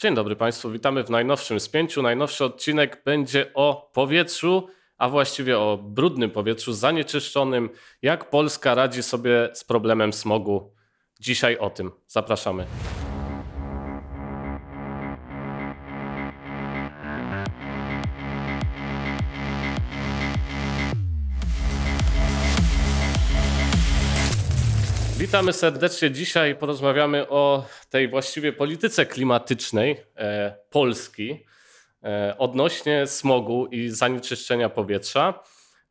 Dzień dobry Państwu, witamy w najnowszym spięciu. Najnowszy odcinek będzie o powietrzu, a właściwie o brudnym powietrzu, zanieczyszczonym. Jak Polska radzi sobie z problemem smogu? Dzisiaj o tym. Zapraszamy. Witamy serdecznie. Dzisiaj porozmawiamy o tej właściwie polityce klimatycznej e, Polski e, odnośnie smogu i zanieczyszczenia powietrza.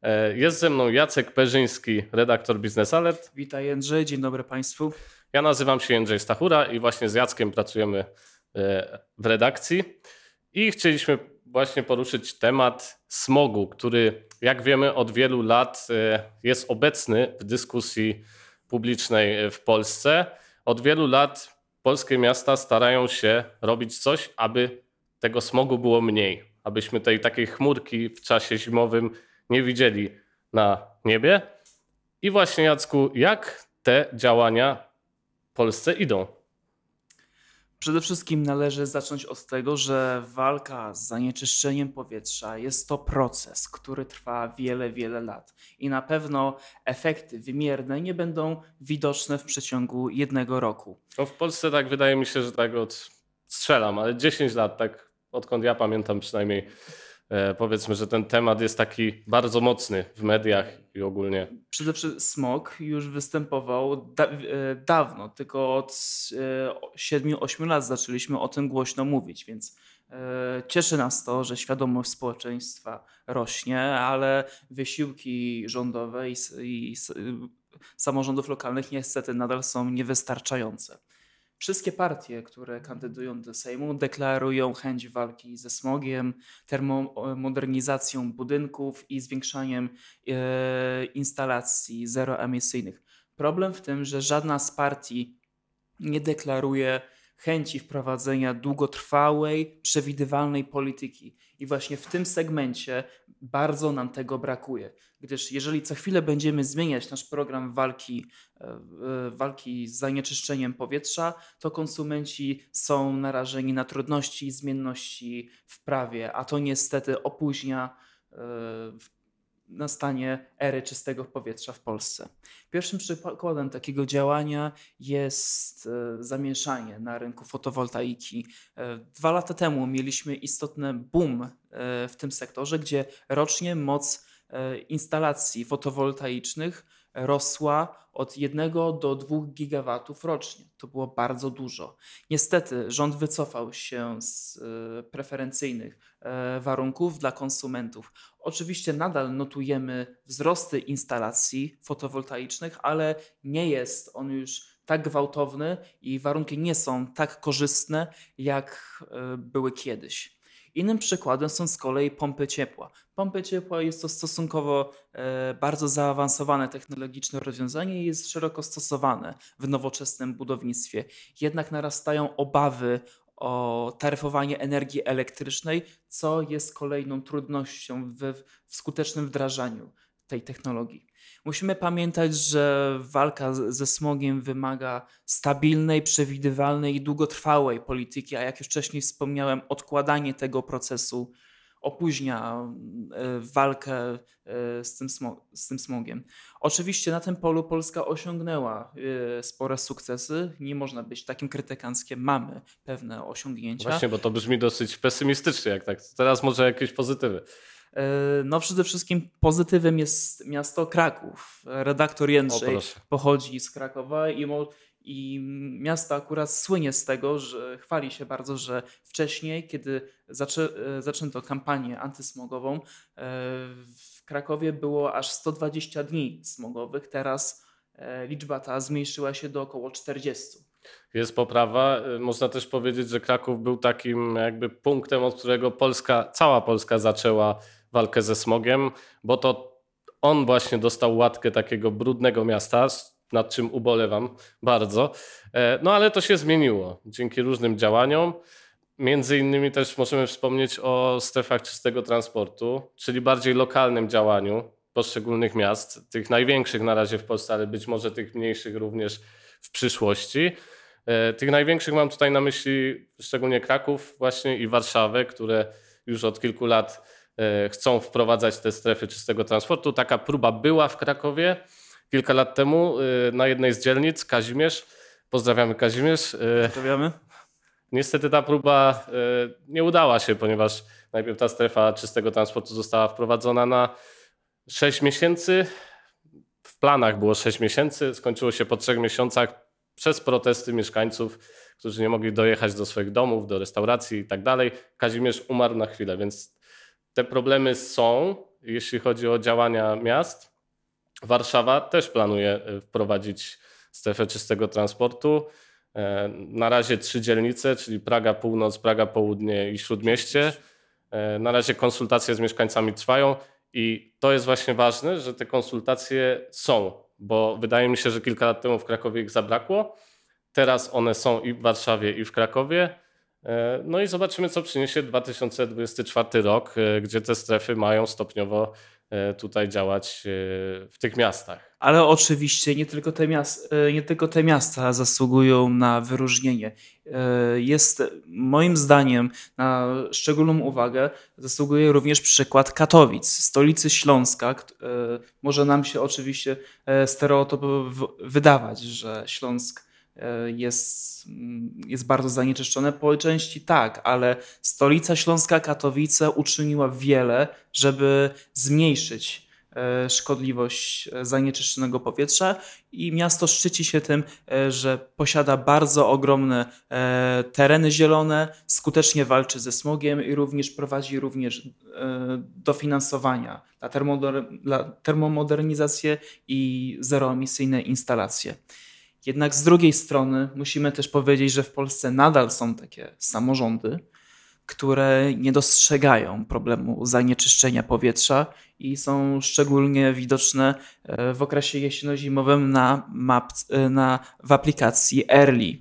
E, jest ze mną Jacek Perzyński, redaktor Business Alert. Witaj Jędrzej, dzień dobry Państwu. Ja nazywam się Jędrzej Stachura i właśnie z Jackiem pracujemy w redakcji. I chcieliśmy właśnie poruszyć temat smogu, który jak wiemy od wielu lat jest obecny w dyskusji publicznej w Polsce. Od wielu lat polskie miasta starają się robić coś, aby tego smogu było mniej, abyśmy tej takiej chmurki w czasie zimowym nie widzieli na niebie. I właśnie Jacku, jak te działania w Polsce idą? Przede wszystkim należy zacząć od tego, że walka z zanieczyszczeniem powietrza jest to proces, który trwa wiele, wiele lat i na pewno efekty wymierne nie będą widoczne w przeciągu jednego roku. No w Polsce tak wydaje mi się, że tak od strzelam, ale 10 lat, tak odkąd ja pamiętam przynajmniej powiedzmy, że ten temat jest taki bardzo mocny w mediach i ogólnie. Przede wszystkim smog już występował da e, dawno, tylko od 7-8 e, lat zaczęliśmy o tym głośno mówić, więc cieszy nas to, że świadomość społeczeństwa rośnie, ale wysiłki rządowe i, i samorządów lokalnych niestety nadal są niewystarczające. Wszystkie partie, które kandydują do Sejmu, deklarują chęć walki ze smogiem, termomodernizacją budynków i zwiększaniem e, instalacji zeroemisyjnych. Problem w tym, że żadna z partii nie deklaruje chęci wprowadzenia długotrwałej, przewidywalnej polityki. I właśnie w tym segmencie bardzo nam tego brakuje, gdyż jeżeli co chwilę będziemy zmieniać nasz program walki, e, e, walki z zanieczyszczeniem powietrza, to konsumenci są narażeni na trudności i zmienności w prawie, a to niestety opóźnia e, nastanie ery czystego powietrza w Polsce. Pierwszym przykładem takiego działania jest e, zamieszanie na rynku fotowoltaiki. E, dwa lata temu mieliśmy istotny boom e, w tym sektorze, gdzie rocznie moc instalacji fotowoltaicznych rosła od 1 do 2 gigawatów rocznie. To było bardzo dużo. Niestety rząd wycofał się z e, preferencyjnych e, warunków dla konsumentów. Oczywiście nadal notujemy wzrosty instalacji fotowoltaicznych, ale nie jest on już tak gwałtowny i warunki nie są tak korzystne, jak e, były kiedyś. Innym przykładem są z kolei pompy ciepła. Pompy ciepła jest to stosunkowo e, bardzo zaawansowane technologiczne rozwiązanie i jest szeroko stosowane w nowoczesnym budownictwie. Jednak narastają obawy o taryfowanie energii elektrycznej, co jest kolejną trudnością w, w skutecznym wdrażaniu tej technologii. Musimy pamiętać, że walka ze smogiem wymaga stabilnej, przewidywalnej i długotrwałej polityki, a jak już wcześniej wspomniałem, odkładanie tego procesu opóźnia e, walkę e, z tym, z tym smogiem. Oczywiście na tym polu Polska osiągnęła e, spore sukcesy. Nie można być takim krytykanckiem. Mamy pewne osiągnięcia. Właśnie, bo to brzmi dosyć pesymistycznie, jak tak. Teraz może jakieś pozytywy. No przede wszystkim pozytywem jest miasto Kraków. Redaktor Jędrzej pochodzi z Krakowa i, i miasto akurat słynie z tego, że chwali się bardzo, że wcześniej, kiedy zaczę, e, zaczęto kampanię antysmogową, e, w Krakowie było aż 120 dni smogowych. Teraz e, liczba ta zmniejszyła się do około 40 jest poprawa. Można też powiedzieć, że Kraków był takim jakby punktem, od którego Polska, cała Polska zaczęła walkę ze smogiem, bo to on właśnie dostał łatkę takiego brudnego miasta, nad czym ubolewam bardzo. E, no ale to się zmieniło dzięki różnym działaniom. Między innymi też możemy wspomnieć o strefach czystego transportu, czyli bardziej lokalnym działaniu poszczególnych miast, tych największych na razie w Polsce, ale być może tych mniejszych również w przyszłości. Tych największych mam tutaj na myśli szczególnie Kraków właśnie i Warszawę, które już od kilku lat chcą wprowadzać te strefy czystego transportu. Taka próba była w Krakowie kilka lat temu na jednej z dzielnic, Kazimierz. Pozdrawiamy Kazimierz. Pozdrawiamy. Niestety ta próba nie udała się, ponieważ najpierw ta strefa czystego transportu została wprowadzona na 6 miesięcy. W planach było 6 miesięcy, skończyło się po 3 miesiącach przez protesty mieszkańców, którzy nie mogli dojechać do swoich domów, do restauracji i tak dalej. Kazimierz umarł na chwilę, więc te problemy są, jeśli chodzi o działania miast. Warszawa też planuje e, wprowadzić strefę czystego transportu. E, na razie trzy dzielnice, czyli Praga Północ, Praga Południe i Śródmieście. E, na razie konsultacje z mieszkańcami trwają i to jest właśnie ważne, że te konsultacje są, bo wydaje mi się, że kilka lat temu w Krakowie ich zabrakło. Teraz one są i w Warszawie, i w Krakowie. E, no i zobaczymy, co przyniesie 2024 rok, e, gdzie te strefy mają stopniowo E, tutaj działać w tych miastach. Ale oczywiście nie tylko te, miasta, e, nie tylko te miasta zasługują na wyróżnienie. Jest moim zdaniem na szczególną uwagę zasługuje również przykład Katowic, stolicy Śląska. Może nam się oczywiście stereotypowo wydawać, że Śląsk jest, mm, jest bardzo zanieczyszczone. Po części tak, ale stolica Śląska Katowice uczyniła wiele, żeby zmniejszyć e, szkodliwość e, zanieczyszczonego powietrza i miasto szczyci się tym, że posiada bardzo ogromne tereny zielone, skutecznie walczy ze smogiem i również prowadzi również dofinansowania dla termomodernizację i zeroemisyjne instalacje. Jednak z drugiej strony musimy też powiedzieć, że w Polsce nadal są takie samorządy, które nie dostrzegają problemu zanieczyszczenia powietrza i są szczególnie widoczne e, w okresie jesienno-zimowym na, map, e, na, w aplikacji Early.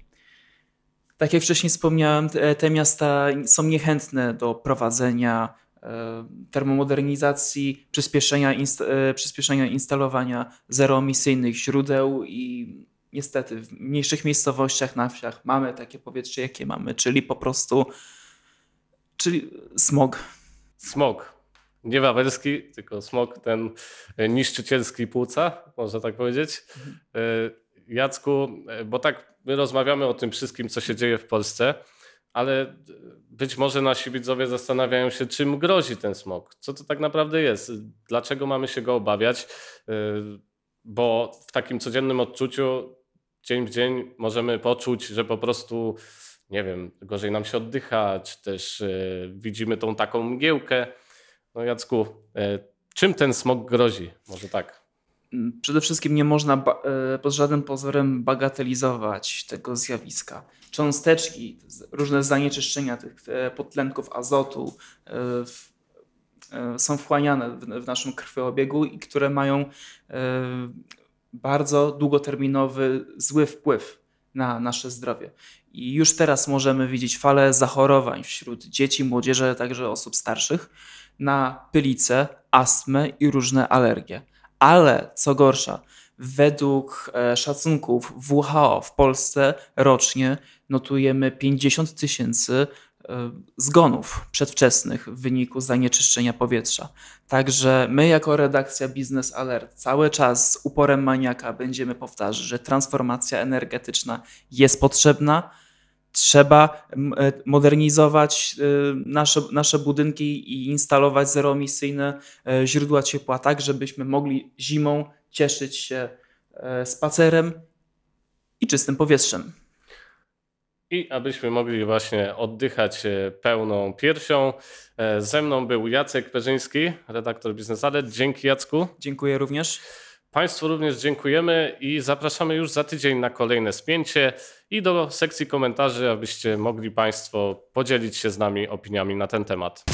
Tak jak wcześniej wspomniałem, te miasta są niechętne do prowadzenia e, termomodernizacji, przyspieszenia, inst przyspieszenia instalowania zeroemisyjnych źródeł i niestety w mniejszych miejscowościach, na wsiach mamy takie powietrze, jakie mamy, czyli po prostu czyli smog. Smog. Nie wawelski, tylko smog ten e, niszczycielski płuca, można tak powiedzieć. E, Jacku, e, bo tak my rozmawiamy o tym wszystkim, co się dzieje w Polsce, ale być może nasi widzowie zastanawiają się, czym grozi ten smog. Co to tak naprawdę jest? Dlaczego mamy się go obawiać? Bo w takim codziennym odczuciu dzień w dzień możemy poczuć, że po prostu, nie wiem, gorzej nam się oddycha, czy też y, widzimy tą taką mgiełkę. No Jacku, y, czym ten smog grozi? Może tak. Mm, przede wszystkim nie można e, pod żadnym pozorem bagatelizować tego zjawiska. Cząsteczki, różne zanieczyszczenia tych podtlenków azotu są wchłaniane w naszym krwiobiegu i które mają bardzo długoterminowy zły wpływ na nasze zdrowie. I już teraz możemy widzieć falę zachorowań wśród dzieci, młodzieży, także osób starszych na pylicę, astmę i różne alergie. Ale co gorsza, według e, szacunków WHO w Polsce rocznie notujemy 50 tysięcy zgonów przedwczesnych w wyniku zanieczyszczenia powietrza. Także my, jako redakcja Business Alert, cały czas z uporem maniaka będziemy powtarzać, że transformacja energetyczna jest potrzebna. Trzeba e, modernizować e, nasze, nasze budynki i instalować zeroemisyjne źródła ciepła, tak żebyśmy mogli zimą cieszyć się spacerem i czystym powietrzem. I abyśmy mogli właśnie oddychać e, pełną piersią. E, ze mną był Jacek Perzyński, redaktor Biznes Alert. Dzięki Jacku. Dziękuję również. Państwu również dziękujemy i zapraszamy już za tydzień na kolejne spięcie i do sekcji komentarzy, abyście mogli Państwo podzielić się z nami opiniami na ten temat.